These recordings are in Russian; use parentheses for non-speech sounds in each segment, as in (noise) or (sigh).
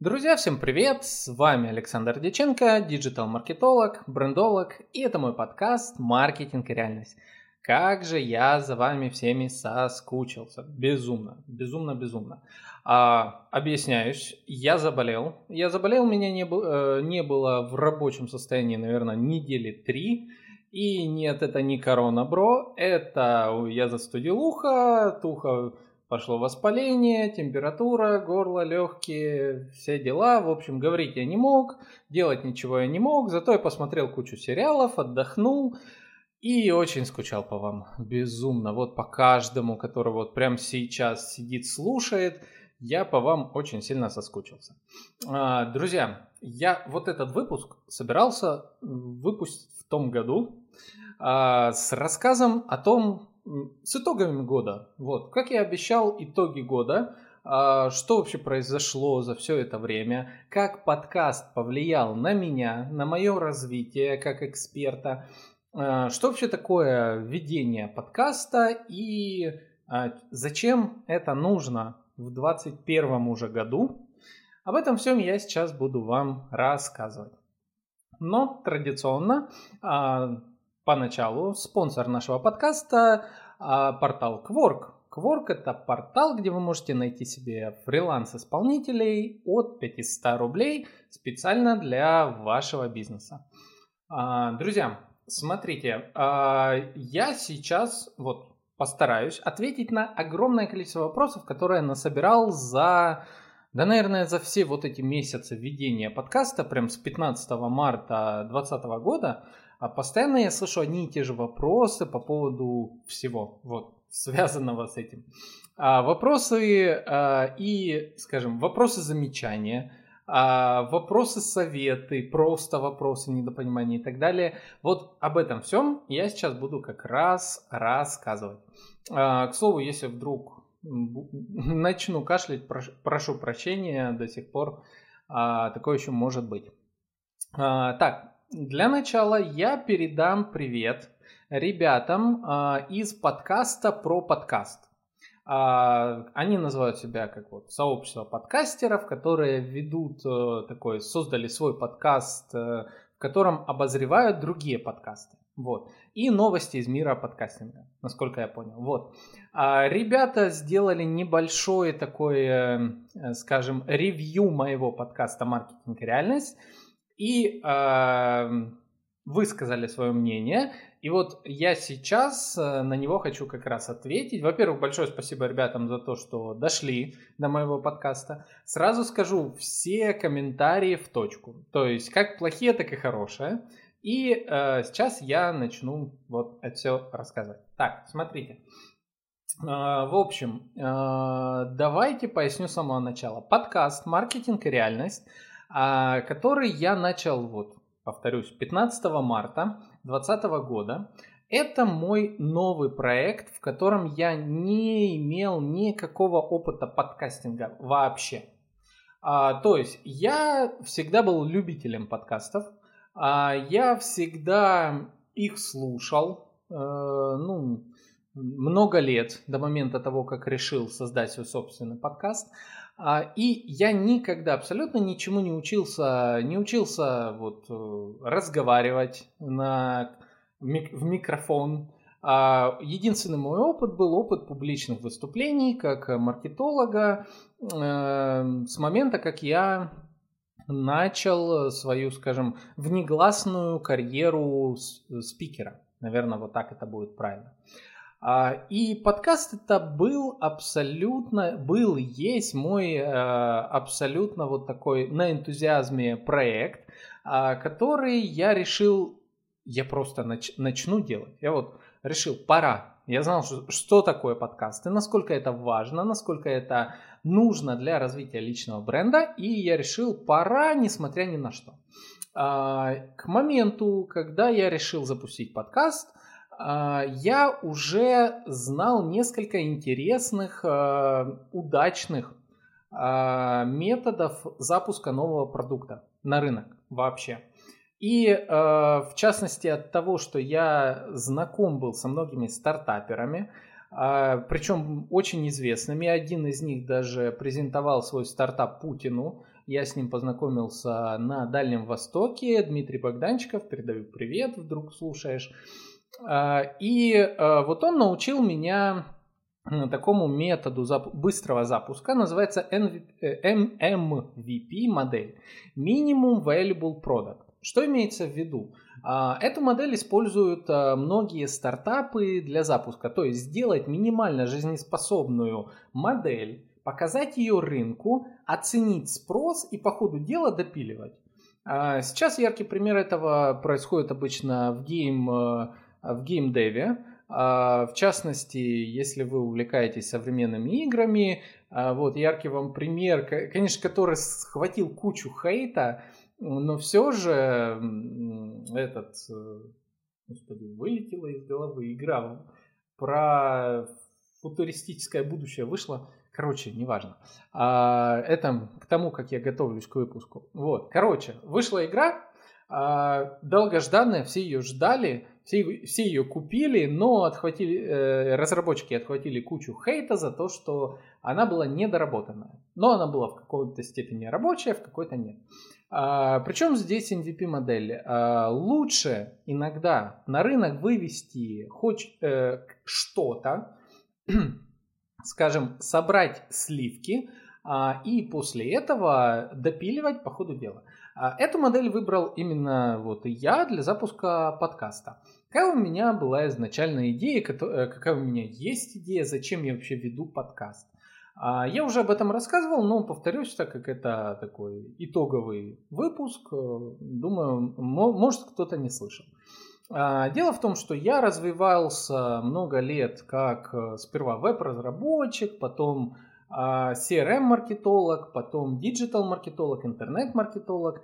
Друзья, всем привет! С вами Александр Деченко, диджитал-маркетолог, брендолог, и это мой подкаст «Маркетинг и реальность». Как же я за вами всеми соскучился. Безумно, безумно, безумно. А, объясняюсь, я заболел. Я заболел, меня не, э, не было в рабочем состоянии, наверное, недели три. И нет, это не корона, бро. Это я застудил ухо, тухо пошло воспаление, температура, горло, легкие, все дела. В общем, говорить я не мог, делать ничего я не мог, зато я посмотрел кучу сериалов, отдохнул и очень скучал по вам. Безумно. Вот по каждому, который вот прямо сейчас сидит, слушает, я по вам очень сильно соскучился. А, друзья, я вот этот выпуск собирался выпустить в том году а, с рассказом о том, с итогами года. Вот, как я обещал, итоги года. А, что вообще произошло за все это время? Как подкаст повлиял на меня, на мое развитие как эксперта? А, что вообще такое ведение подкаста и а, зачем это нужно в 2021 уже году? Об этом всем я сейчас буду вам рассказывать. Но традиционно поначалу спонсор нашего подкаста а, портал Quark. Quark это портал, где вы можете найти себе фриланс-исполнителей от 500 рублей специально для вашего бизнеса. А, друзья, смотрите, а, я сейчас вот постараюсь ответить на огромное количество вопросов, которые я насобирал за да, наверное, за все вот эти месяцы ведения подкаста, прям с 15 марта 2020 года, а постоянно я слышу одни и те же вопросы по поводу всего, вот, связанного с этим. А, вопросы а, и, скажем, вопросы замечания, а, вопросы советы, просто вопросы недопонимания и так далее. Вот об этом всем я сейчас буду как раз рассказывать. А, к слову, если вдруг начну кашлять, прошу прощения, до сих пор а, такое еще может быть. А, так, для начала я передам привет ребятам а, из подкаста про подкаст. А, они называют себя как вот сообщество подкастеров, которые ведут а, такой, создали свой подкаст, а, в котором обозревают другие подкасты. Вот. И новости из мира подкастинга, насколько я понял. Вот. А, ребята сделали небольшое такое, скажем, ревью моего подкаста «Маркетинг реальность» и э, высказали свое мнение. И вот я сейчас э, на него хочу как раз ответить. Во-первых, большое спасибо ребятам за то, что дошли до моего подкаста. Сразу скажу все комментарии в точку. То есть как плохие, так и хорошие. И э, сейчас я начну вот это все рассказывать. Так, смотрите. Э, в общем, э, давайте поясню с самого начала. Подкаст «Маркетинг и реальность» который я начал, вот, повторюсь, 15 марта 2020 года. Это мой новый проект, в котором я не имел никакого опыта подкастинга вообще. А, то есть я всегда был любителем подкастов, а, я всегда их слушал, а, ну, много лет до момента того, как решил создать свой собственный подкаст. А, и я никогда абсолютно ничему не учился, не учился вот э, разговаривать на, в микрофон. А, единственный мой опыт был опыт публичных выступлений как маркетолога э, с момента, как я начал свою, скажем, внегласную карьеру спикера. Наверное, вот так это будет правильно. А, и подкаст это был абсолютно, был, есть мой э, абсолютно вот такой на энтузиазме проект, а, который я решил, я просто нач, начну делать. Я вот решил, пора. Я знал, что, что такое подкаст и насколько это важно, насколько это нужно для развития личного бренда. И я решил, пора, несмотря ни на что. А, к моменту, когда я решил запустить подкаст, я уже знал несколько интересных, а, удачных а, методов запуска нового продукта на рынок вообще. И в частности от того, что я знаком был со многими стартаперами, причем очень известными. Один из них даже презентовал свой стартап Путину. Я с ним познакомился на Дальнем Востоке. Дмитрий Богданчиков, передаю привет, вдруг слушаешь. И вот он научил меня такому методу зап- быстрого запуска называется MVP, MVP модель Minimum Valuable Product. Что имеется в виду? А, эту модель используют а, многие стартапы для запуска, то есть сделать минимально жизнеспособную модель, показать ее рынку, оценить спрос и по ходу дела допиливать. А, сейчас яркий пример этого происходит обычно в гейм в геймдеве. В частности, если вы увлекаетесь современными играми, вот яркий вам пример, конечно, который схватил кучу хейта, но все же этот, э, господи, вылетела из головы игра про футуристическое будущее вышла. Короче, неважно. А, это к тому, как я готовлюсь к выпуску. Вот, короче, вышла игра, а, долгожданная, все ее ждали, все, все ее купили, но отхватили, э, разработчики отхватили кучу хейта за то, что она была недоработанная. Но она была в какой-то степени рабочая, в какой-то нет. А, причем здесь MVP модель. А, лучше иногда на рынок вывести хоть э, что-то, (clears throat) скажем, собрать сливки а, и после этого допиливать по ходу дела. А, эту модель выбрал именно вот я для запуска подкаста. Какая у меня была изначальная идея, э, какая у меня есть идея, зачем я вообще веду подкаст. А, я уже об этом рассказывал, но повторюсь, так как это такой итоговый выпуск, э, думаю, может кто-то не слышал. А, дело в том, что я развивался много лет как э, сперва веб-разработчик, потом а, CRM-маркетолог, потом диджитал-маркетолог, интернет-маркетолог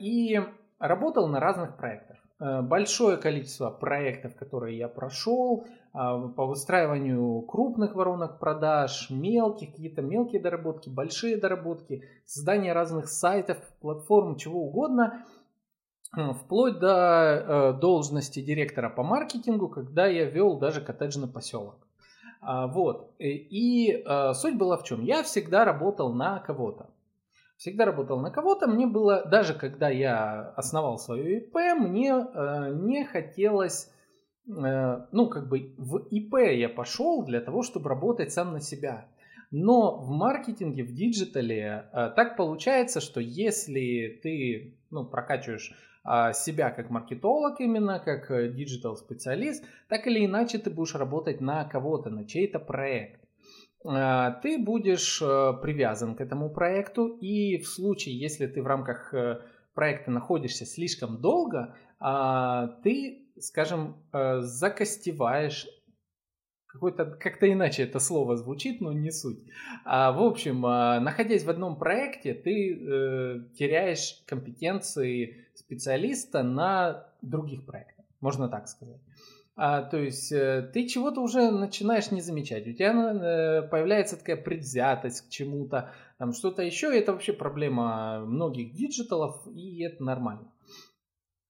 и работал на разных проектах. Э, большое количество проектов, которые я прошел а, по выстраиванию крупных воронок продаж, мелких, какие-то мелкие доработки, большие доработки, создание разных сайтов, платформ, чего угодно, э, вплоть до э, должности директора по маркетингу, когда я вел даже коттеджный поселок. А, вот. И суть была в чем? Я всегда работал на кого-то всегда работал на кого-то. Мне было, даже когда я основал свою ИП, мне э, не хотелось, э, ну, как бы в ИП я пошел для того, чтобы работать сам на себя. Но в маркетинге, в диджитале э, так получается, что если ты ну, прокачиваешь э, себя как маркетолог именно, как э, диджитал специалист, так или иначе ты будешь работать на кого-то, на чей-то проект. А, ты будешь э, привязан к этому проекту, и в случае, если ты в рамках э, проекта находишься слишком долго, а, ты, скажем, э, закостеваешь какой-то, как-то иначе это слово звучит, но не суть. А, в общем, находясь в одном проекте, ты теряешь компетенции специалиста на других проектах, можно так сказать. А, то есть э, ты чего-то уже начинаешь не замечать. У тебя э, появляется такая предвзятость к чему-то, там что-то еще. Это вообще проблема многих диджиталов, и это нормально.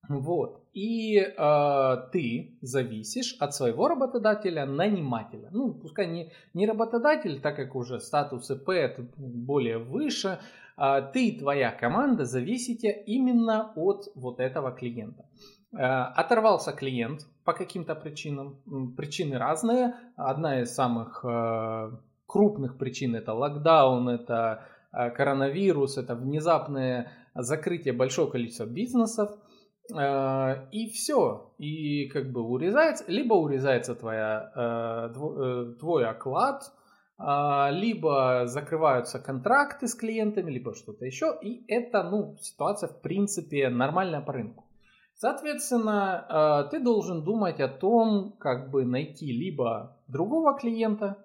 Вот. И э, ты зависишь от своего работодателя, нанимателя. Ну, пускай не, не работодатель, так как уже статус ИП это более выше, э, ты и твоя команда зависите именно от вот этого клиента. Э, оторвался клиент по каким-то причинам. Причины разные. Одна из самых э, крупных причин это локдаун, это э, коронавирус, это внезапное закрытие большого количества бизнесов. И все. И как бы урезается, либо урезается твоя, твой оклад, либо закрываются контракты с клиентами, либо что-то еще. И это, ну, ситуация в принципе нормальная по рынку. Соответственно, э, ты должен думать о том, как бы найти либо другого клиента,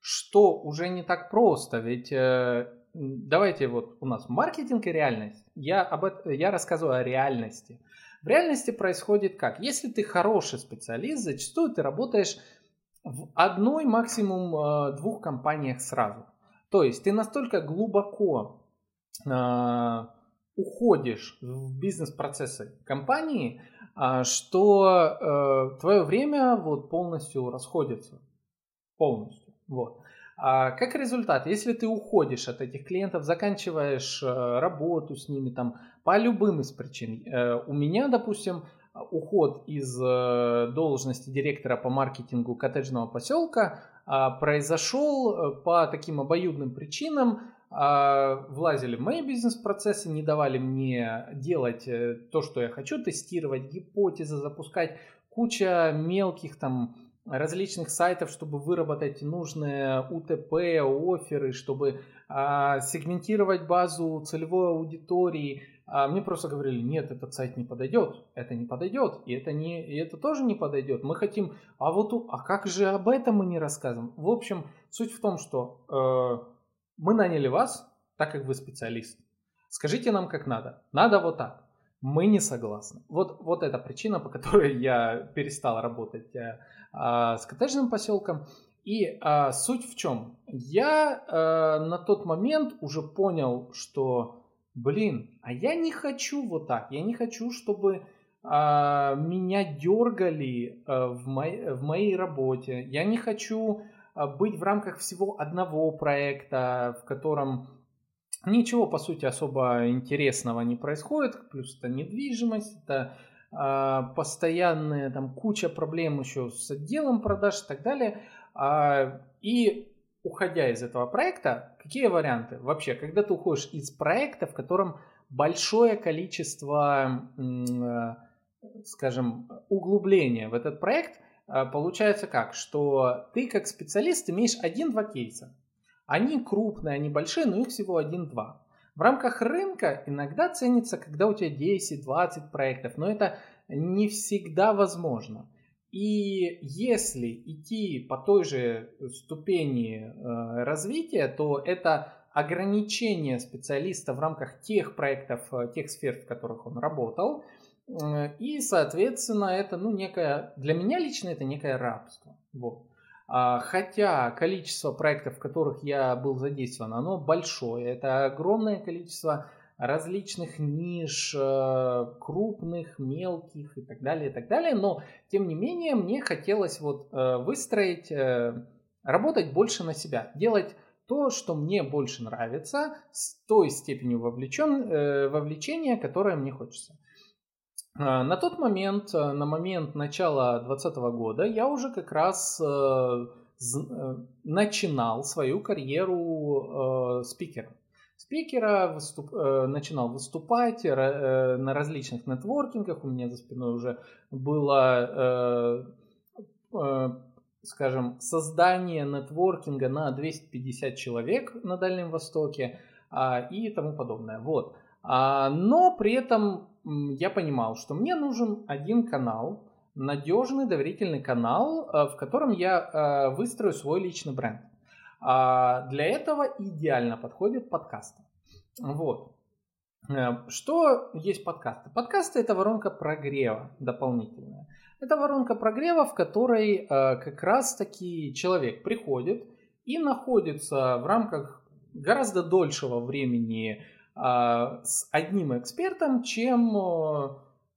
что уже не так просто, ведь э, давайте вот у нас маркетинг и реальность. Я, об этом, я рассказываю о реальности. В реальности происходит как? Если ты хороший специалист, зачастую ты работаешь в одной, максимум э, двух компаниях сразу. То есть ты настолько глубоко уходишь в бизнес-процессы компании, а, что э, твое время вот полностью расходится. полностью. Вот. А как результат, если ты уходишь от этих клиентов, заканчиваешь э, работу с ними там по любым из причин. Э, у меня, допустим, уход из должности директора по маркетингу коттеджного поселка произошел по таким обоюдным причинам. А, влазили в мои бизнес-процессы, не давали мне делать то, что я хочу, тестировать гипотезы, запускать куча мелких там различных сайтов, чтобы выработать нужные УТП, оферы, чтобы а, сегментировать базу целевой аудитории. А мне просто говорили, нет, этот сайт не подойдет, это не подойдет, и это, не, и это тоже не подойдет. Мы хотим, а вот, а как же об этом мы не рассказываем? В общем, суть в том, что э, мы наняли вас, так как вы специалист. Скажите нам, как надо. Надо вот так. Мы не согласны. Вот, вот эта причина, по которой я перестал работать э, а, с коттеджным поселком. И а, суть в чем? Я а, на тот момент уже понял, что, блин, а я не хочу вот так. Я не хочу, чтобы а, меня дергали а, в, моей, в моей работе. Я не хочу быть в рамках всего одного проекта, в котором Ничего, по сути, особо интересного не происходит. Плюс это недвижимость, это э, постоянная там куча проблем еще с отделом продаж и так далее. Э, и уходя из этого проекта, какие варианты? Вообще, когда ты уходишь из проекта, в котором большое количество, э, скажем, углубления в этот проект, получается как? Что ты как специалист имеешь один-два кейса. Они крупные, они большие, но их всего один-два. В рамках рынка иногда ценится, когда у тебя 10-20 проектов, но это не всегда возможно. И если идти по той же ступени э, развития, то это ограничение специалиста в рамках тех проектов, э, тех сфер, в которых он работал. Э, и, соответственно, это ну, некое, для меня лично это некое рабство. Вот. А, хотя количество проектов, в которых я был задействован, оно большое. Это огромное количество различных ниш, э, крупных, мелких и так далее, и так далее. Но, тем не менее, мне хотелось вот э, выстроить, работать больше на себя, делать то, что мне больше нравится, с той степенью вовлечен, вовлечения, которое мне хочется. А, на тот момент, э, на момент начала 2020 года, я уже как раз э, э, начинал свою карьеру спикера. Спикера выступ, начинал выступать на различных нетворкингах. У меня за спиной уже было, скажем, создание нетворкинга на 250 человек на Дальнем Востоке а, и тому подобное. Вот. А, но при этом я понимал, что мне нужен один канал, надежный доверительный канал, э, в котором я э, выстрою свой личный бренд. А, для этого идеально подходят подкасты. Вот. Э, что есть подкасты? Подкасты это воронка прогрева дополнительная. Это воронка прогрева, в которой как раз таки человек приходит и находится в рамках гораздо дольшего времени с одним экспертом, чем,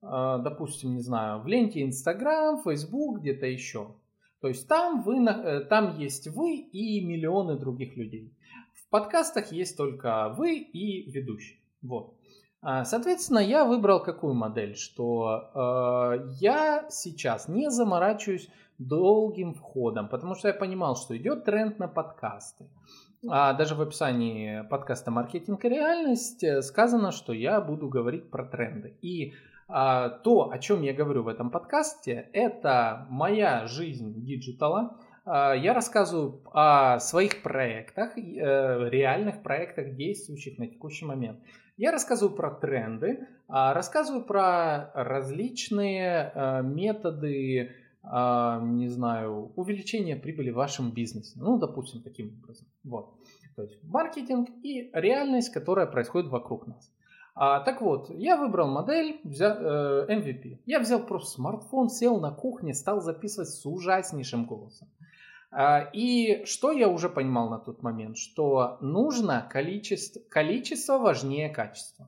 а, допустим, не знаю, в ленте Instagram, Facebook, где-то еще. То есть там, вы, э, там есть вы и миллионы других людей. В подкастах есть только вы и ведущий. Вот. А, соответственно, я выбрал какую модель, что э, я сейчас не заморачиваюсь долгим входом, потому что я понимал, что идет тренд на подкасты. А даже в описании подкаста «Маркетинг и реальность» э, сказано, что я буду говорить про тренды. И а, то, о чем я говорю в этом подкасте, это моя жизнь диджитала. А, я рассказываю о своих проектах, э, реальных проектах, действующих на текущий момент. Я рассказываю про тренды, а, рассказываю про различные э, методы не знаю, увеличение прибыли в вашем бизнесе. Ну, допустим, таким образом. Вот. То есть маркетинг и реальность, которая происходит вокруг нас. А, так вот, я выбрал модель взял, э, MVP. Я взял просто смартфон, сел на кухне, стал записывать с ужаснейшим голосом. А, и что я уже понимал на тот момент? Что нужно количество, количество важнее качества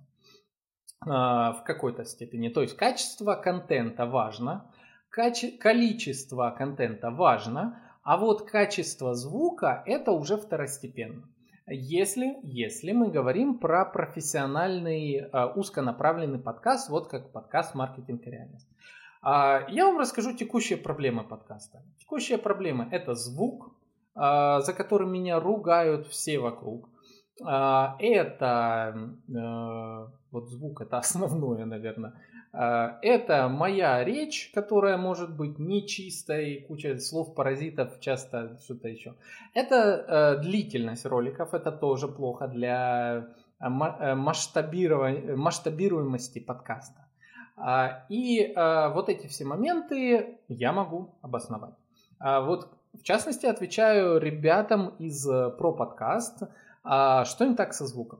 а, в какой-то степени. То есть качество контента важно, количество контента важно, А вот качество звука это уже второстепенно. Если, если мы говорим про профессиональный э, узконаправленный подкаст, вот как подкаст «Маркетинг и реальность». Э, я вам расскажу текущие проблемы подкаста. Текущие проблемы – это звук, э, за которым меня ругают все вокруг. Э, это, э, вот звук – это основное, наверное, это моя речь, которая может быть нечистой, куча слов-паразитов, часто что-то еще. Это э, длительность роликов, это тоже плохо для э, э, масштабируемости подкаста. А, и вот эти все моменты я могу обосновать. А вот в частности отвечаю ребятам из про подкаст, что не так со звуком.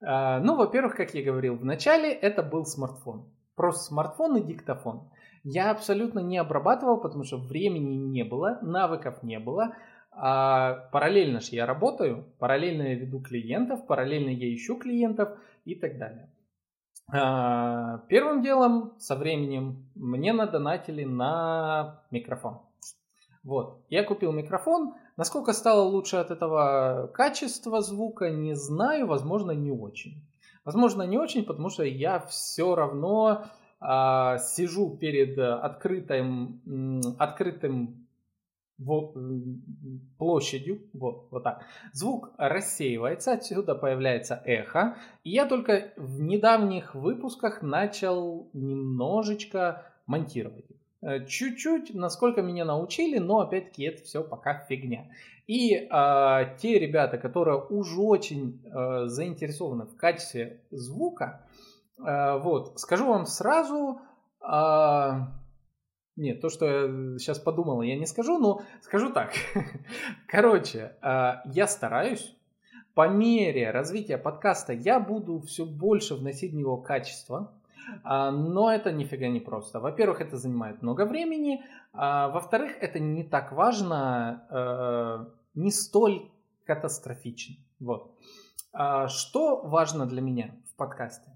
Ну, во-первых, как я говорил в начале, это был смартфон. Просто смартфон и диктофон. Я абсолютно не обрабатывал, потому что времени не было, навыков не было. А параллельно же я работаю, параллельно я веду клиентов, параллельно я ищу клиентов и так далее. А, первым делом со временем мне надонатили на микрофон. Вот, я купил микрофон. Насколько стало лучше от этого качество звука, не знаю, возможно, не очень. Возможно, не очень, потому что я все равно а, сижу перед открытым, открытым вот, площадью, вот, вот так. Звук рассеивается, отсюда появляется эхо. И я только в недавних выпусках начал немножечко монтировать. Э, чуть-чуть, насколько меня научили, но опять-таки это все пока фигня. И э, те ребята, которые уже очень э, заинтересованы в качестве звука, э, вот, скажу вам сразу, э, нет, то, что я сейчас подумал, я не скажу, но скажу так. (laughs) Короче, э, я стараюсь, по мере развития подкаста я буду все больше вносить в него качество, а, но это нифига не просто. Во-первых, это занимает много времени. А, во-вторых, это не так важно, э, не столь катастрофично. Вот. А, что важно для меня в подкасте?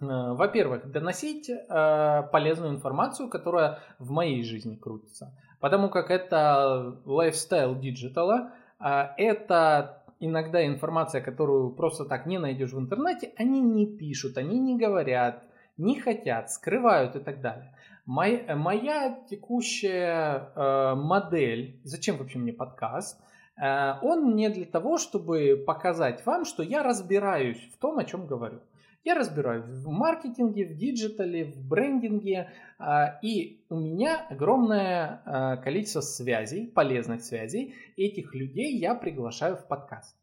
Э, во-первых, доносить э, полезную информацию, которая в моей жизни крутится. Потому как это lifestyle диджитала, это иногда информация, которую просто так не найдешь в интернете, они не пишут, они не говорят, не хотят, скрывают и так далее. Моя, моя текущая э, модель, зачем вообще мне подкаст, э, он не для того, чтобы показать вам, что я разбираюсь в том, о чем говорю. Я разбираюсь в маркетинге, в диджитале, в брендинге, э, и у меня огромное э, количество связей, полезных связей. Этих людей я приглашаю в подкаст.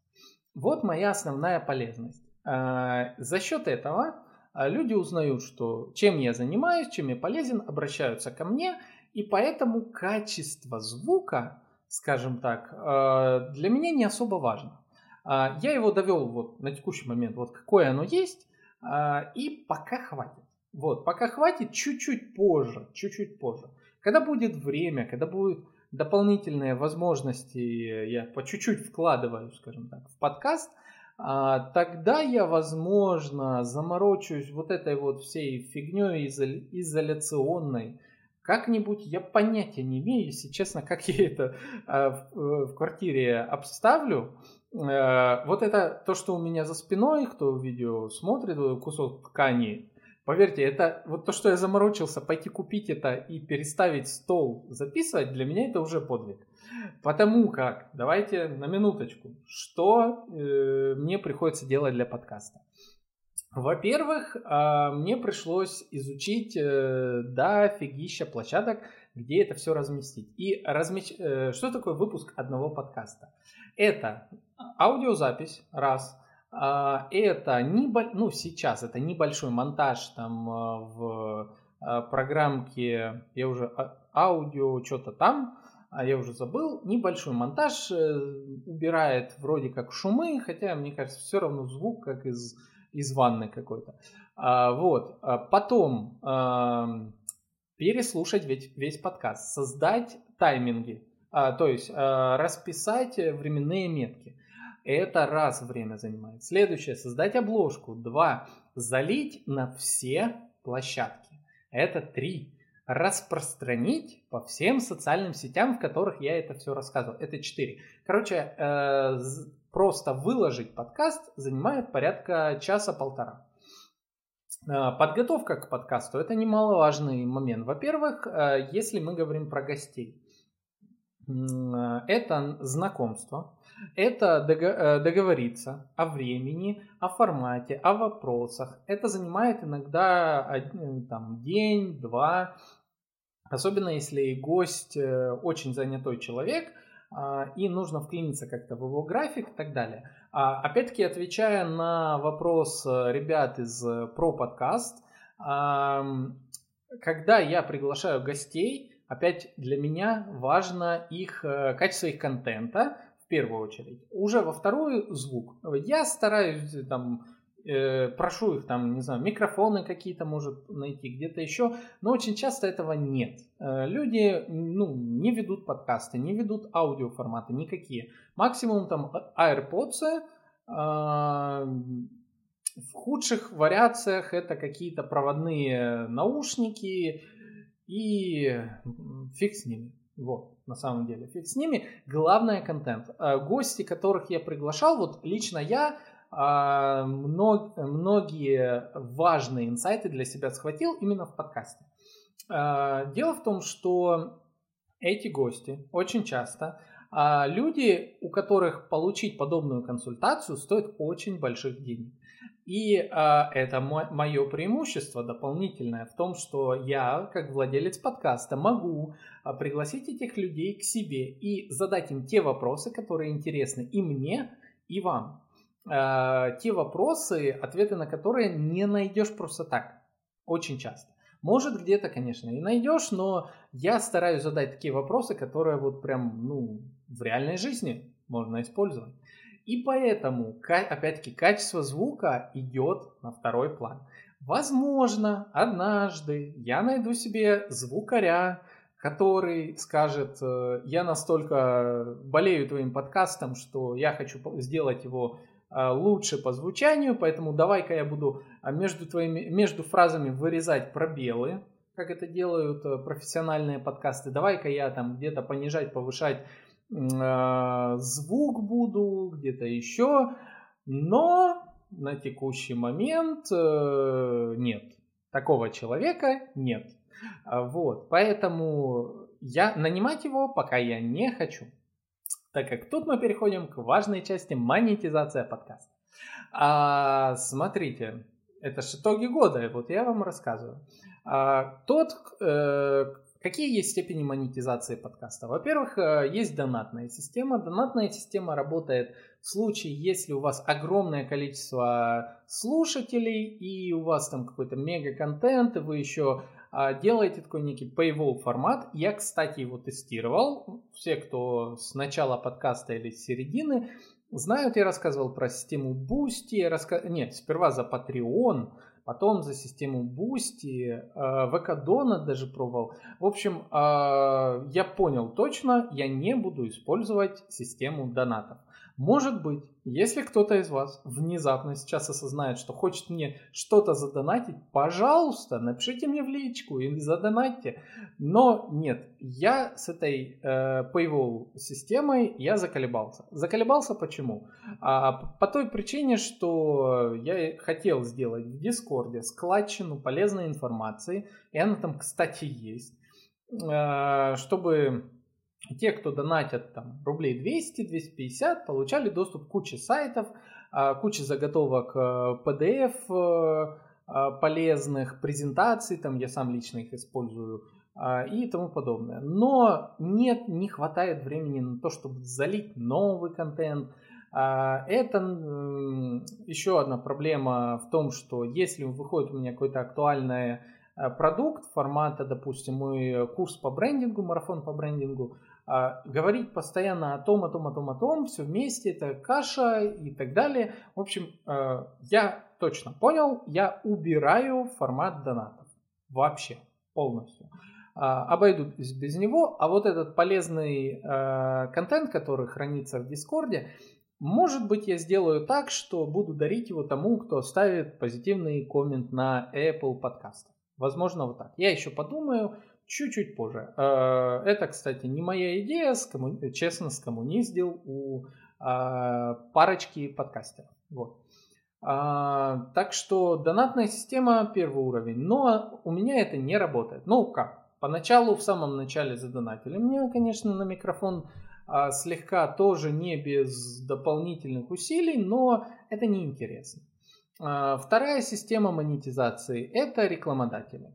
Вот моя основная полезность. Э, за счет этого люди узнают, что чем я занимаюсь, чем я полезен, обращаются ко мне, и поэтому качество звука, скажем так, э, для меня не особо важно. А, я его довел вот на текущий момент, вот какое оно есть, а, и пока хватит. Вот, пока хватит, чуть-чуть позже, чуть-чуть позже. Когда будет время, когда будут дополнительные возможности, я по чуть-чуть вкладываю, скажем так, в подкаст – а, тогда я, возможно, заморочусь вот этой вот всей фигней изоля- изоляционной. Как-нибудь я понятия не имею, если честно, как я это а, в, э, в квартире обставлю. А, вот это то, что у меня за спиной, кто видео смотрит, кусок ткани. Поверьте, это вот то, что я заморочился пойти купить это и переставить стол, записывать, для меня это уже подвиг. Потому как, давайте на минуточку, что э, мне приходится делать для подкаста. Во-первых, э, мне пришлось изучить э, дофигища площадок, где это все разместить. И размеч... э, что такое выпуск одного подкаста? Это аудиозапись, раз. Э, это небо... ну, сейчас это небольшой монтаж там э, в э, программке, я уже а, аудио что-то там, а я уже забыл, небольшой монтаж, э, убирает вроде как шумы, хотя, мне кажется, все равно звук как из, из ванны какой-то. А, вот, а потом а, переслушать весь, весь подкаст, создать тайминги, а, то есть а, расписать временные метки. Это раз время занимает. Следующее, создать обложку. Два, залить на все площадки. Это три. Распространить по всем социальным сетям, в которых я это все рассказывал. Это четыре. Короче, э, просто выложить подкаст занимает порядка часа-полтора. Э, подготовка к подкасту – это немаловажный момент. Во-первых, э, если мы говорим про гостей, это знакомство, это договориться о времени, о формате, о вопросах. Это занимает иногда там, день, два, особенно если гость э, очень занятой человек – а, и нужно вклиниться как-то в его график и так далее. А, опять-таки, отвечая на вопрос э, ребят из э, про подкаст, когда я приглашаю гостей, опять для меня важно их качество их контента в первую очередь. Уже во вторую звук. Я стараюсь там Э, прошу их там, не знаю, микрофоны какие-то может найти, где-то еще, но очень часто этого нет. Э, люди, ну, не ведут подкасты, не ведут аудиоформаты никакие. Максимум там AirPods, э, в худших вариациях это какие-то проводные наушники и фиг с ними. Вот, на самом деле, фиг с ними. Главное контент. Гости, которых я приглашал, вот лично я а, многие важные инсайты для себя схватил именно в подкасте. А, дело в том, что эти гости очень часто а, люди, у которых получить подобную консультацию стоит очень больших денег. И это мое преимущество дополнительное в том, что я, как владелец подкаста, могу пригласить этих людей к себе и задать им те вопросы, которые интересны и мне, и вам. Э, те вопросы, ответы на которые не найдешь просто так. Очень часто. Может, где-то, конечно, и найдешь, но я стараюсь задать такие вопросы, которые вот прям, ну, в реальной жизни можно использовать. И поэтому, опять-таки, качество звука идет на второй план. Возможно, однажды я найду себе звукаря, который скажет, э, я настолько болею твоим подкастом, что я хочу сделать его лучше по звучанию, поэтому давай-ка я буду а, между, твоими, между фразами вырезать пробелы, как это делают э, профессиональные подкасты. Давай-ка я там где-то понижать, повышать э, звук буду, где-то еще. Но на текущий момент э, нет. Такого человека нет. Вот, поэтому я нанимать его пока я не хочу так как тут мы переходим к важной части монетизация подкаста. А, смотрите, это же итоги года, вот я вам рассказываю. А, тот, э, какие есть степени монетизации подкаста? Во-первых, э, есть донатная система. Донатная система работает в случае, если у вас огромное количество слушателей и у вас там какой-то мега-контент, и вы еще делаете такой некий paywall формат. Я, кстати, его тестировал. Все, кто с начала подкаста или с середины, знают, я рассказывал про систему Boosty. Раска... Нет, сперва за Patreon, потом за систему Boosty, Donut даже пробовал. В общем, а, я понял точно, я не буду использовать систему донатов. Может быть, если кто-то из вас внезапно сейчас осознает, что хочет мне что-то задонатить, пожалуйста, напишите мне в личку и задонатьте. Но нет, я с этой э, Paywall системой я заколебался. Заколебался почему? А, по той причине, что я хотел сделать в Дискорде складчину полезной информации, и она там, кстати, есть, э, чтобы те, кто донатят там рублей 200-250, получали доступ к куче сайтов, а, куче заготовок PDF э, э, а, полезных, презентаций, там я сам лично их использую а, и тому подобное. Но нет, не хватает времени на то, чтобы залить новый контент. Это еще одна проблема в том, что если выходит у меня какой-то актуальный продукт формата, допустим, мой курс по брендингу, марафон по брендингу, а, говорить постоянно о том, о том, о том, о том, все вместе, это каша и так далее. В общем, э, я точно понял, я убираю формат донатов. Вообще, полностью. А, обойду без него, а вот этот полезный э, контент, который хранится в Дискорде, может быть, я сделаю так, что буду дарить его тому, кто ставит позитивный коммент на Apple подкастах. Возможно, вот так. Я еще подумаю, чуть-чуть позже. Э, это, кстати, не моя идея, честно скоммуниздил у а, парочки подкастеров. Вот. А, так что донатная система первый уровень, но у меня это не работает. Ну как? Поначалу, в самом начале задонатили мне, конечно, на микрофон а, слегка тоже не без дополнительных усилий, но это неинтересно. А, вторая система монетизации – это рекламодатели.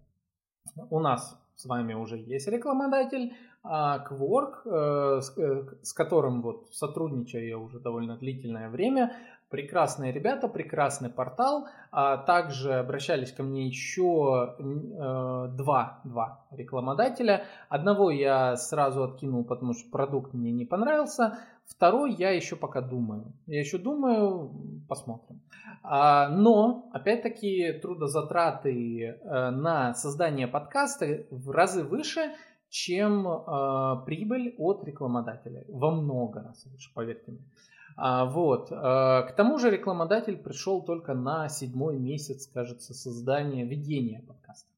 У нас с вами уже есть рекламодатель, а Quark, э, э, с которым вот сотрудничаю я уже довольно длительное время, прекрасные ребята, прекрасный портал. А также обращались ко мне еще э, два, два рекламодателя. Одного я сразу откинул, потому что продукт мне не понравился. Второй я еще пока думаю. Я еще думаю, посмотрим. А, но, опять-таки, трудозатраты э, на создание подкаста в разы выше, чем э, прибыль от рекламодателя. Во много раз выше, поверьте мне. А, вот. А, к тому же рекламодатель пришел только на седьмой месяц, кажется, создания, ведения подкаста.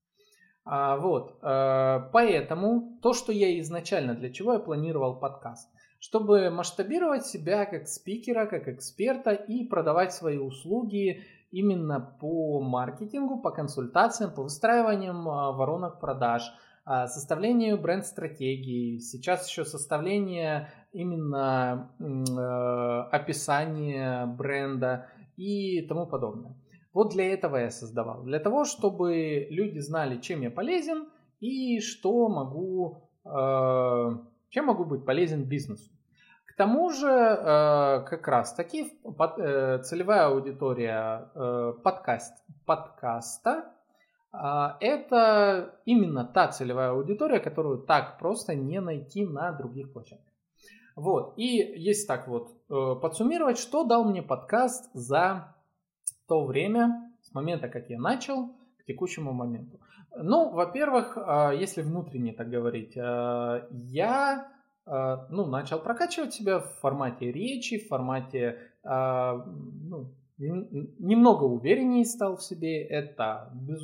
А, вот. Поэтому то, что я изначально, для чего я планировал подкаст, чтобы масштабировать себя как спикера, как эксперта и продавать свои услуги именно по маркетингу, по консультациям, по выстраиваниям воронок продаж, составлению бренд-стратегии, сейчас еще составление именно э, описание бренда и тому подобное. Вот для этого я создавал. Для того, чтобы люди знали, чем я полезен и что могу, э, чем могу быть полезен бизнесу. К тому же, э, как раз таки, под, целевая аудитория подкаст, подкаста это именно та целевая аудитория, которую так просто не найти на других площадках. Вот, и если так вот э, подсуммировать, что дал мне подкаст за то время, с момента, как я начал, к текущему моменту. Ну, во-первых, э, если внутренне так говорить, э, я ну, начал прокачивать себя в формате речи, в формате ну, немного увереннее стал в себе. Это, без,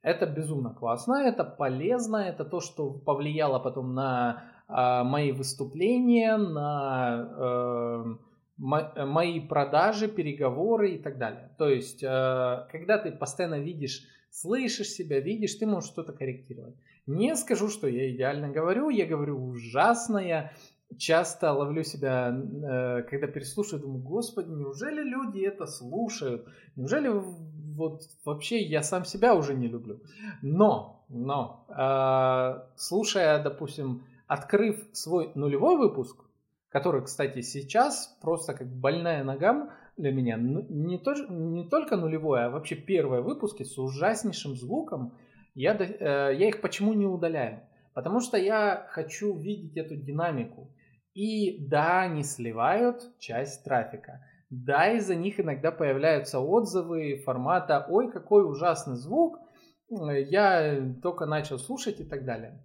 это безумно классно, это полезно, это то, что повлияло потом на а, мои выступления, на мои продажи, переговоры и так далее. То есть, когда ты постоянно видишь, слышишь себя, видишь, ты можешь что-то корректировать. Не скажу, что я идеально говорю, я говорю ужасно, я часто ловлю себя, э, когда переслушаю, думаю, господи, неужели люди это слушают? Неужели вот вообще я сам себя уже не люблю? Но, но, э, слушая, допустим, открыв свой нулевой выпуск, который, кстати, сейчас просто как больная нога для меня, не, то, не только нулевой, а вообще первые выпуски с ужаснейшим звуком, я, э, я их почему не удаляю? Потому что я хочу видеть эту динамику. И да, они сливают часть трафика. Да, из-за них иногда появляются отзывы формата «Ой, какой ужасный звук», я только начал слушать и так далее.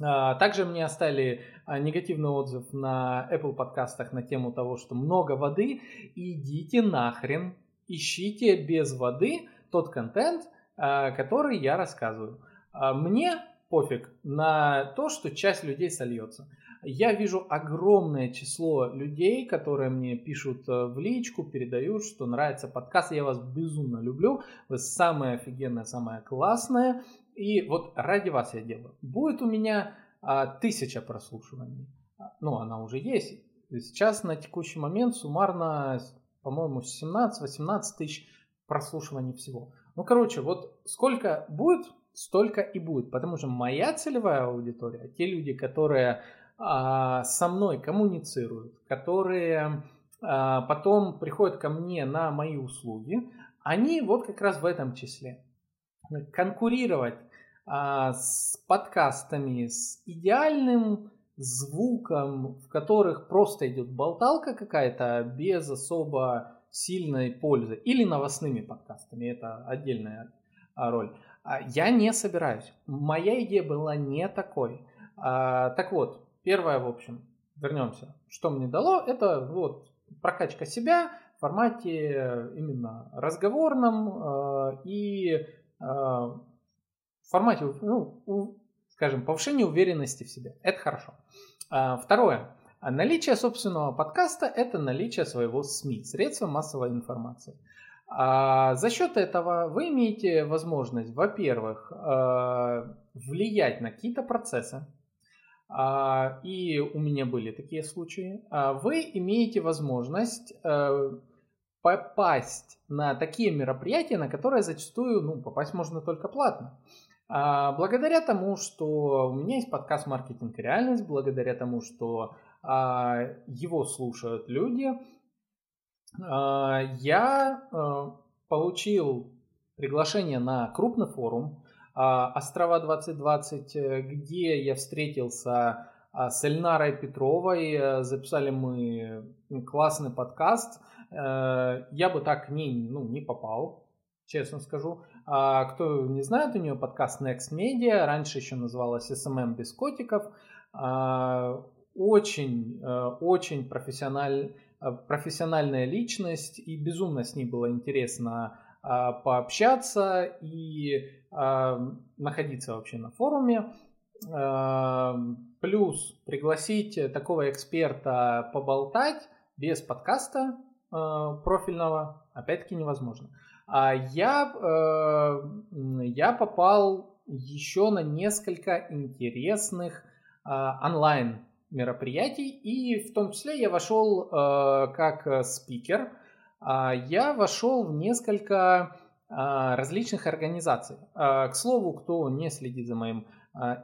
А, также мне оставили а, негативный отзыв на Apple подкастах на тему того, что много воды. Идите нахрен, ищите без воды тот контент, а, который я рассказываю. Мне пофиг на то, что часть людей сольется. Я вижу огромное число людей, которые мне пишут э, в личку, передают, что нравится подкаст. Я вас безумно люблю. Вы самая офигенная, самая классная. И вот ради вас я делаю. Будет у меня а, тысяча прослушиваний. Ну, она уже есть. Сейчас на текущий момент суммарно, по-моему, 17-18 тысяч прослушиваний всего. Ну, короче, вот сколько будет, столько и будет. Потому что моя целевая аудитория, те люди, которые а, со мной коммуницируют, которые а, потом приходят ко мне на мои услуги, они вот как раз в этом числе конкурировать а, с подкастами с идеальным звуком, в которых просто идет болталка какая-то без особо сильной пользы, или новостными подкастами, это отдельная роль. А, я не собираюсь. Моя идея была не такой. А, так вот, первое, в общем, вернемся. Что мне дало, это вот прокачка себя в формате именно разговорном и в формате, ну, скажем, повышение уверенности в себе. Это хорошо. А, второе. Наличие собственного подкаста – это наличие своего СМИ, средства массовой информации. А за счет этого вы имеете возможность, во-первых, влиять на какие-то процессы, а, и у меня были такие случаи, а, вы имеете возможность попасть на такие мероприятия, на которые зачастую ну, попасть можно только платно. А, благодаря тому, что у меня есть подкаст «Маркетинг и реальность», благодаря тому, что его слушают люди, я э, получил приглашение на крупный форум, а, Острова 2020, э, где я встретился а, с Эльнарой Петровой. Записали мы классный подкаст. Э, я бы так к ней ну, не попал, честно скажу. А кто не знает, у нее подкаст Next Media, раньше еще называлась SMM без котиков. Очень, очень профессиональ, профессиональная личность, и безумно с ней было интересно пообщаться и находиться вообще на форуме. Плюс пригласить такого эксперта поболтать без подкаста профильного опять-таки невозможно. А я, я попал еще на несколько интересных онлайн мероприятий, и в том числе я вошел как спикер, я вошел в несколько различных организаций. К слову, кто не следит за моим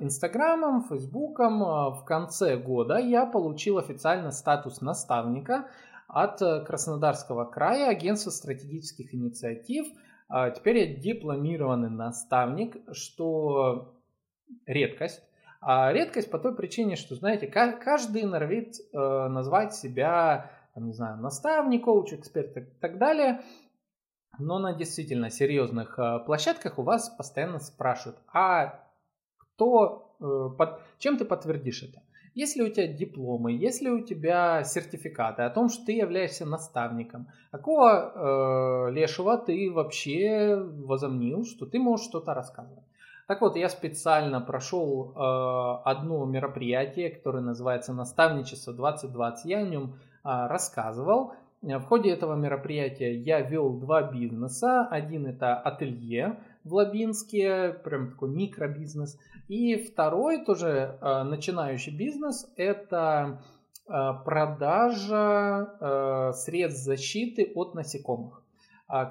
Инстаграмом, Фейсбуком, в конце года я получил официально статус наставника от э, Краснодарского края агентства стратегических инициатив. Теперь я дипломированный наставник, что редкость. А редкость по той причине, что, знаете, каждый норовит э, назвать себя, там, не знаю, наставник, коуч, эксперт и так далее – но на действительно серьезных э, площадках у вас постоянно спрашивают, а кто, под, чем ты подтвердишь это? Если у тебя дипломы, если у тебя сертификаты о том, что ты являешься наставником, какого э, лешего ты вообще возомнил, что ты можешь что-то рассказывать? Так вот, я специально прошел э, одно мероприятие, которое называется «Наставничество 2020». Я о нем э, рассказывал. Э, в ходе этого мероприятия я вел два бизнеса. Один это ателье в Лабинске, прям такой микробизнес. И второй тоже э, начинающий бизнес это э, продажа средств защиты от насекомых.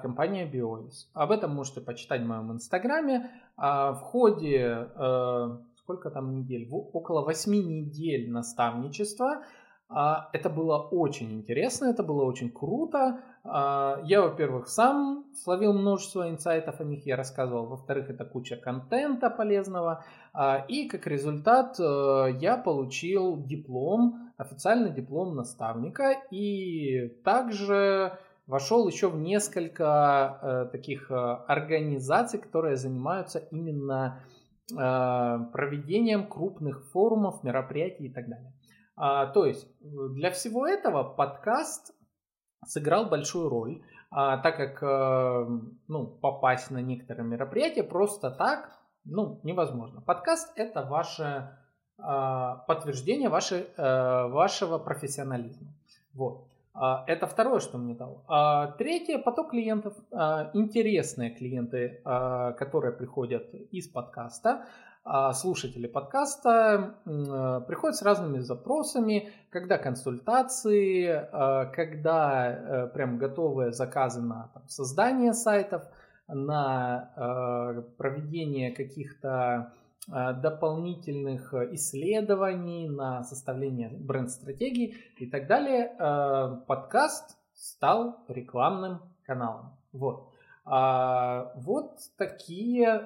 Компания Biois. Об этом можете почитать в моем инстаграме. В ходе сколько там недель? Около 8 недель наставничества а, это было очень интересно, это было очень круто. А, я, во-первых, сам словил множество инсайтов о них, я рассказывал. Во-вторых, это куча контента полезного. А, и как результат э, я получил диплом, официальный диплом наставника. И также вошел еще в несколько э, таких э, организаций, которые занимаются именно проведением крупных форумов, мероприятий и так далее. А, то есть для всего этого подкаст сыграл большую роль, а, так как э, ну, попасть на некоторые мероприятия просто так ну, невозможно. Подкаст это ваше а, подтверждение ваше, э, вашего профессионализма. Вот. А, это второе, что мне дал. А, третье, поток клиентов. А, интересные клиенты, которые приходят из подкаста. А слушатели подкаста приходят с разными запросами, когда консультации, а, когда э, прям готовые заказы на там, создание сайтов, на а, проведение каких-то дополнительных исследований, на составление бренд-стратегии и так далее, подкаст стал рекламным каналом. Вот. А, вот такие...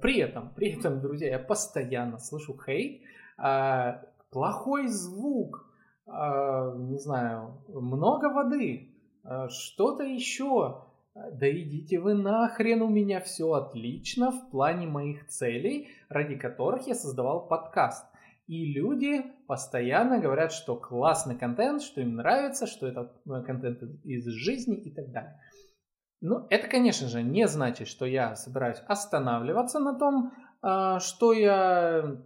При этом, при этом, друзья, я постоянно слышу хейт, а, плохой звук, а, не знаю, много воды, а, что-то еще. Да идите вы нахрен, у меня все отлично в плане моих целей, ради которых я создавал подкаст. И люди постоянно говорят, что классный контент, что им нравится, что это э, контент из жизни и так далее. Ну, это, конечно же, не значит, что я собираюсь останавливаться на том, а, что я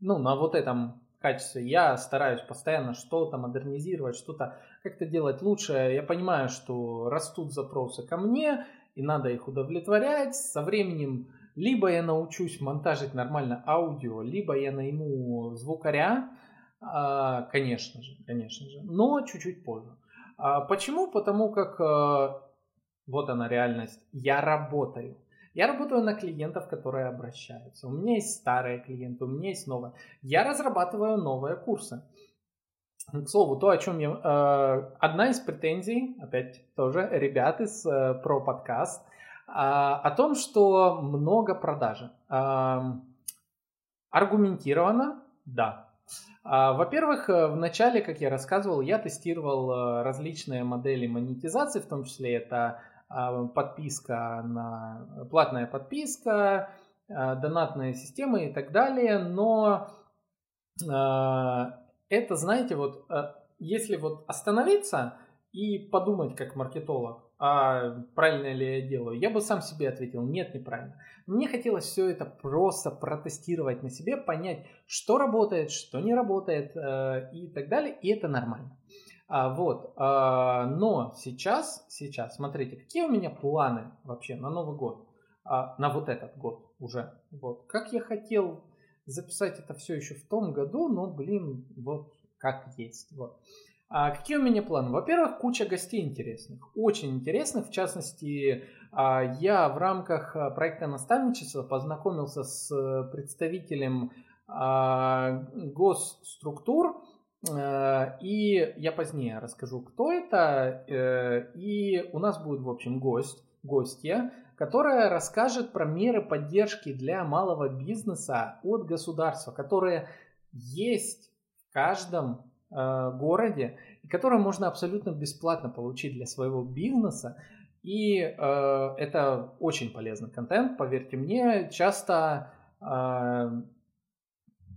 ну, на вот этом качестве. Я стараюсь постоянно что-то модернизировать, что-то как-то делать лучше. Я понимаю, что растут запросы ко мне, и надо их удовлетворять. Со временем либо я научусь монтажить нормально аудио, либо я найму звукаря, а, конечно же, конечно же, но чуть-чуть позже. А почему? Потому как вот она реальность. Я работаю. Я работаю на клиентов, которые обращаются. У меня есть старые клиенты, у меня есть новые. Я разрабатываю новые курсы. К слову, то, о чем я... Э, одна из претензий, опять тоже, ребят из э, про подкаст, э, о том, что много продажи. Э, аргументированно, да. Э, во-первых, в начале, как я рассказывал, я тестировал э, различные модели монетизации, в том числе это а, подписка на платная подписка, а, донатная система и так далее, но а, это, знаете, вот если вот остановиться и подумать как маркетолог, а правильно ли я делаю, я бы сам себе ответил, нет, неправильно. Мне хотелось все это просто протестировать на себе, понять, что работает, что не работает э, и так далее, и это нормально. А, вот, а, но сейчас, сейчас, смотрите, какие у меня планы вообще на Новый год, а, на вот этот год уже. Вот, как я хотел записать это все еще в том году, но, блин, вот как есть. Вот. А какие у меня планы? Во-первых, куча гостей интересных, очень интересных. В частности, а, я в рамках а, проекта наставничества познакомился с представителем а, госструктур, Э, и я позднее расскажу, кто это. Э, и у нас будет, в общем, гость, гостья, которая расскажет про меры поддержки для малого бизнеса от государства, которые есть в каждом э, городе и которые можно абсолютно бесплатно получить для своего бизнеса. И э, это очень полезный контент, поверьте мне. Часто э,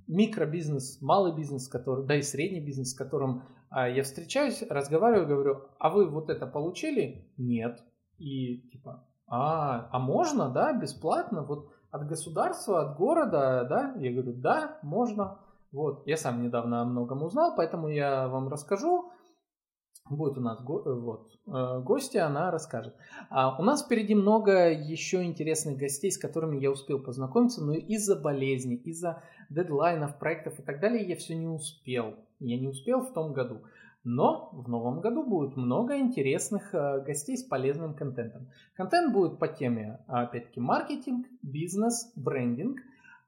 микробизнес, малый бизнес, который, да и средний бизнес, с которым а, я встречаюсь, разговариваю, говорю, а вы вот это получили? Нет. И типа, а, а можно, да, бесплатно, вот от государства, от города, да? Я говорю, да, можно. Вот, я сам недавно о многом узнал, поэтому я вам расскажу. Будет у нас го- э, вот, э, гостья, она расскажет. А у нас впереди много еще интересных гостей, с которыми я успел познакомиться, но из-за болезни, из-за дедлайнов, проектов и так далее я все не успел. Я не успел в том году. Но в новом году будет много интересных э, гостей с полезным контентом. Контент будет по теме, опять-таки, маркетинг, бизнес, брендинг.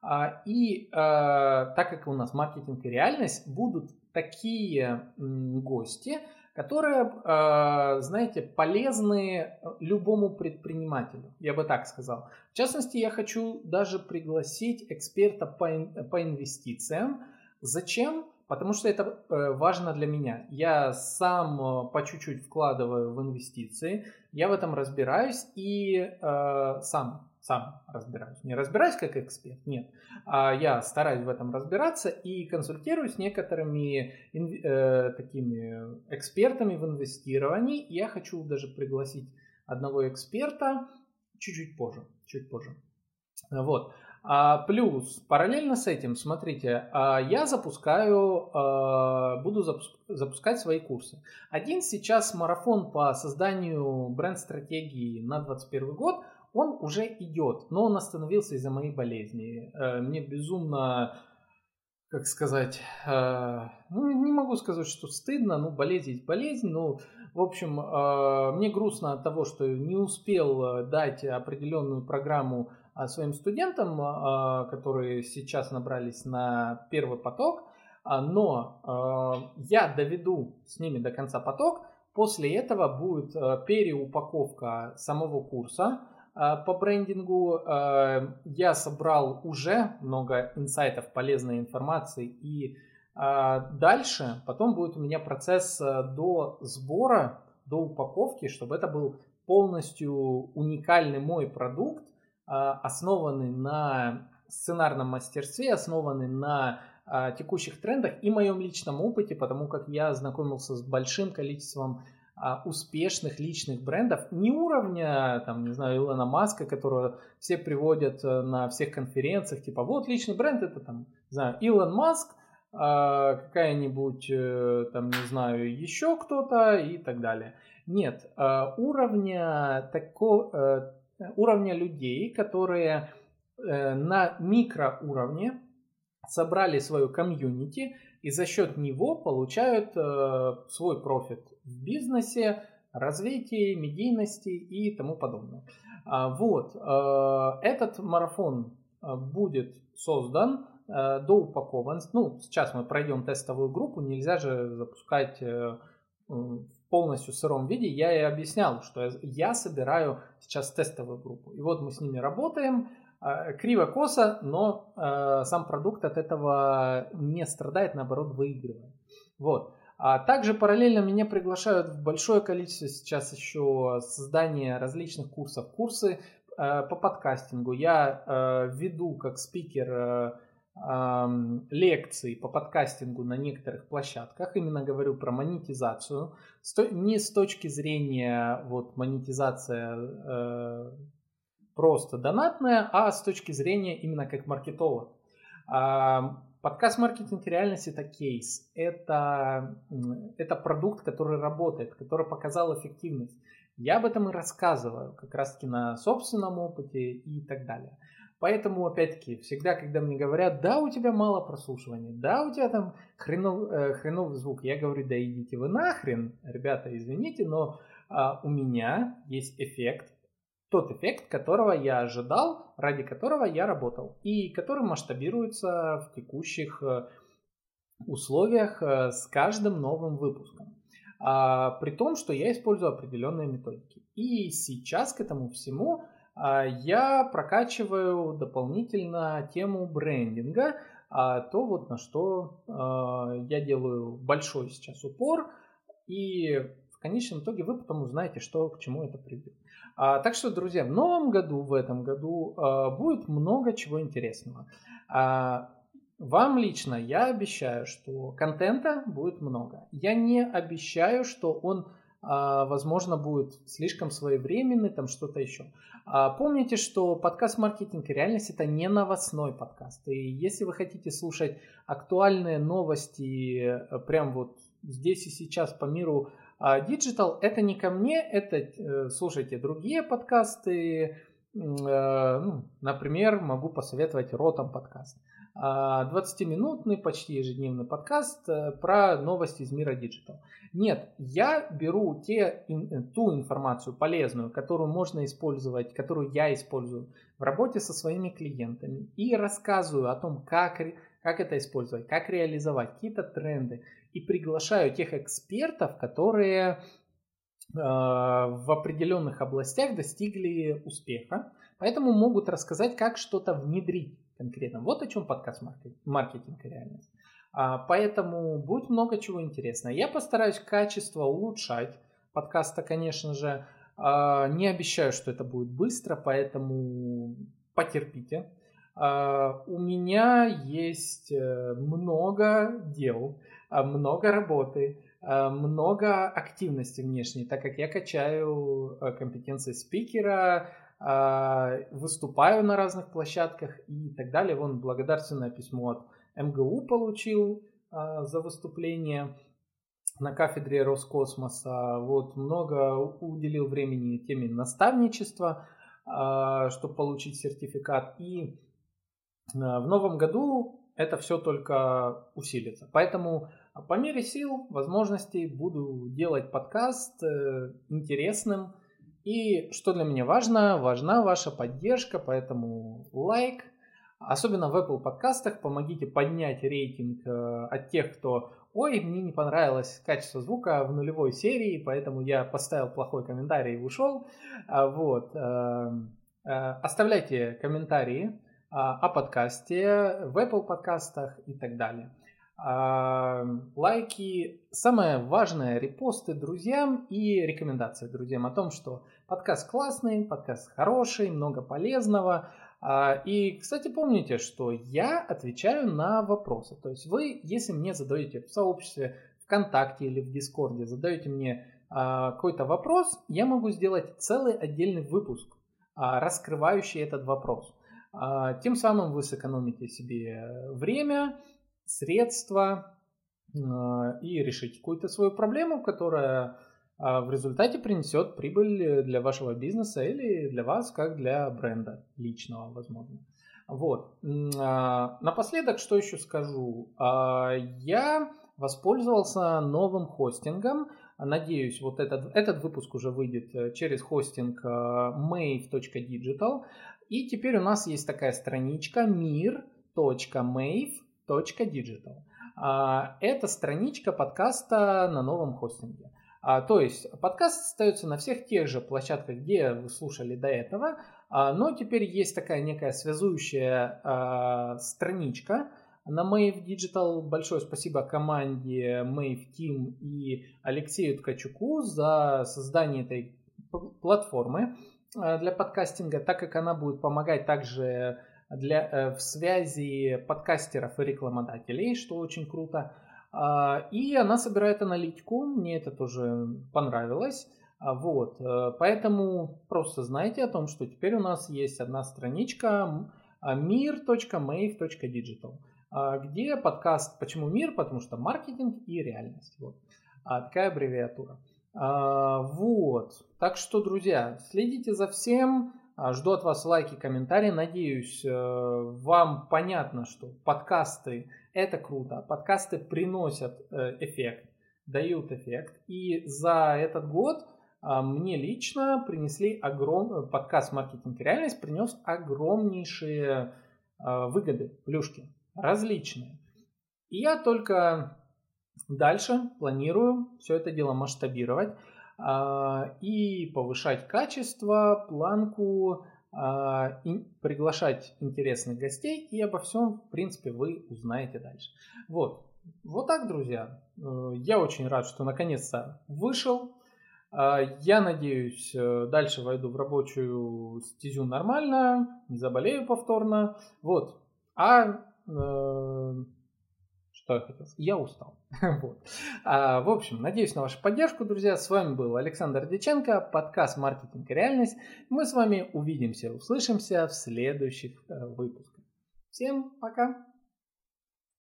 А, и так как у нас маркетинг и реальность, будут такие гости – которые, а, знаете, полезны любому предпринимателю, я бы так сказал. В частности, я хочу даже пригласить эксперта по, по инвестициям. Зачем? Потому что это э, важно для меня. Я сам э, по чуть-чуть вкладываю в инвестиции, я в этом разбираюсь и э, сам сам разбираюсь. Не разбираюсь как эксперт, нет. А я стараюсь в этом разбираться и консультируюсь с некоторыми э, такими экспертами в инвестировании. Я хочу даже пригласить одного эксперта чуть-чуть позже. Чуть позже. Вот. А, плюс, параллельно с этим, смотрите, а, я запускаю, а, буду запускать свои курсы. Один сейчас марафон по созданию бренд-стратегии на 2021 год – он уже идет, но он остановился из-за моей болезни. Э, мне безумно, как сказать, э, ну, не могу сказать, что стыдно, ну, болезнь есть болезнь, ну, в общем, э, мне грустно от того, что не успел дать определенную программу своим студентам, которые сейчас набрались на первый поток, но я доведу с ними до конца поток, После этого будет переупаковка самого курса, а, по брендингу. А, я собрал уже много инсайтов, полезной информации и а, дальше потом будет у меня процесс до сбора, до упаковки, чтобы это был полностью уникальный мой продукт, основанный на сценарном мастерстве, основанный на текущих трендах и моем личном опыте, потому как я знакомился с большим количеством а, успешных личных брендов, не уровня, там, не знаю, Илона Маска, которого все приводят э, на всех конференциях, типа, вот личный бренд это там не знаю, Илон Маск, а, какая-нибудь, э, там, не знаю, еще кто-то и так далее. Нет, а, уровня, такого, э, уровня людей, которые на микроуровне собрали свою комьюнити и за счет него получают свой профит в бизнесе, развитии, медийности и тому подобное. А, вот, этот марафон будет создан Э, доупакован. Ну, сейчас мы пройдем тестовую группу, нельзя же запускать э, в полностью сыром виде. Я и объяснял, что я собираю сейчас тестовую группу. И вот мы с ними работаем, э, криво-косо, но сам продукт от этого не страдает, наоборот, выигрывает. Вот. А также параллельно меня приглашают в большое количество сейчас еще создания различных курсов. Курсы по подкастингу. Я веду как спикер лекций по подкастингу на некоторых площадках. Именно говорю про монетизацию. Не с точки зрения вот монетизация э, просто донатная, а с точки зрения именно как маркетолог. Подкаст «Маркетинг и реальность» — это кейс, это, это продукт, который работает, который показал эффективность. Я об этом и рассказываю, как раз-таки на собственном опыте и так далее. Поэтому, опять-таки, всегда, когда мне говорят, да, у тебя мало прослушивания, да, у тебя там хренов, э, хреновый звук, я говорю, да идите вы нахрен, ребята, извините, но а, у меня есть эффект, тот эффект, которого я ожидал, ради которого я работал, и который масштабируется в текущих э, условиях э, с каждым новым выпуском. А, при том, что я использую определенные методики. И сейчас к этому всему а, я прокачиваю дополнительно тему брендинга, а то вот на что а, я делаю большой сейчас упор, и в конечном итоге вы потом узнаете, что к чему это приведет. А, так что, друзья, в новом году, в этом году будет много чего интересного. Вам лично я обещаю, что контента будет много. Я не обещаю, что он а, возможно, будет слишком своевременный, там что-то еще. А, помните, что подкаст «Маркетинг и реальность» — это не новостной подкаст. И если вы хотите слушать актуальные новости э, прям вот здесь и сейчас по миру digital, это не ко мне, это э, слушайте другие подкасты. Э, ну, например, могу посоветовать Ротом подкаст. 20-минутный, почти ежедневный подкаст э, про новости из мира digital. Нет, я беру те, ту информацию полезную, которую можно использовать, которую я использую в работе со своими клиентами и рассказываю о том, как, как это использовать, как реализовать, какие-то тренды. И приглашаю тех экспертов, которые э, в определенных областях достигли успеха, поэтому могут рассказать, как что-то внедрить конкретно. Вот о чем подкаст «Маркетинг и реальность». А, поэтому будет много чего интересного. Я постараюсь качество улучшать подкаста, конечно же. А, не обещаю, что это будет быстро, поэтому потерпите. А, у меня есть э, много дел, много работы, много активности внешней, так как я качаю э, компетенции спикера, а, выступаю на разных площадках и так далее. Вон благодарственное письмо от МГУ получил а, за выступление на кафедре Роскосмоса. Вот много уделил времени теме наставничества, а, чтобы получить сертификат. И в новом году это все только усилится. Поэтому по мере сил, возможностей буду делать подкаст э, интересным, и что для меня важно, важна ваша поддержка, поэтому лайк, особенно в Apple подкастах, помогите поднять рейтинг э, от тех, кто «Ой, мне не понравилось качество звука в нулевой серии, поэтому я поставил плохой комментарий и ушел». А, вот. Э, оставляйте комментарии о подкасте в Apple подкастах и так далее лайки, самое важное, репосты друзьям и рекомендации друзьям о том, что подкаст классный, подкаст хороший, много полезного. А, и, кстати, помните, что я отвечаю на вопросы. То есть вы, если мне задаете в сообществе ВКонтакте или в Дискорде, задаете мне а, какой-то вопрос, я могу сделать целый отдельный выпуск, а, раскрывающий этот вопрос. Тем самым вы сэкономите себе время, средства а, и решите какую-то свою проблему, которая а, в результате принесет прибыль для вашего бизнеса или для вас, как для бренда личного, возможно. Вот. Напоследок, что еще скажу? Я воспользовался новым хостингом. Надеюсь, вот этот, этот выпуск уже выйдет э, через хостинг э, mave.digital. И теперь у нас есть такая страничка mir.mave.digital. А, это страничка подкаста на новом хостинге. А, то есть подкаст остается на всех тех же площадках, где вы слушали до этого, а, но теперь есть такая некая связующая страничка на Mave Digital. Большое спасибо команде Mave Team и Алексею Ткачуку за создание этой платформы. Для подкастинга, так как она будет помогать также для, э, в связи подкастеров и рекламодателей, что очень круто. А, и она собирает аналитику, мне это тоже понравилось. А, вот, э, поэтому просто знайте о том, что теперь у нас есть одна страничка mir.mave.digital, а, где подкаст «Почему мир?» Потому что маркетинг и реальность. Вот. Такая аббревиатура. Вот. Так что, друзья, следите за всем. А, жду от вас лайки, комментарии. Надеюсь, э, вам понятно, что подкасты это круто. Подкасты приносят э, эффект, дают эффект. И за этот год а, мне лично принесли огром... подкаст «Маркетинг и реальность» принес огромнейшие выгоды, плюшки, различные. И я только Дальше планирую все это дело масштабировать а, и повышать качество, планку, а, приглашать интересных гостей, и обо всем, в принципе, вы узнаете дальше. Вот. Вот так, друзья. Э, я очень рад, что наконец-то вышел. А, я надеюсь, э, дальше войду в рабочую стезю нормально, не заболею повторно. Вот. А э, что я хотел Я устал. (laughs) вот. а, в общем, надеюсь на вашу поддержку, друзья. С вами был Александр Деченко, подкаст «Маркетинг и реальность». Мы с вами увидимся, услышимся в следующих э, выпусках. Всем пока!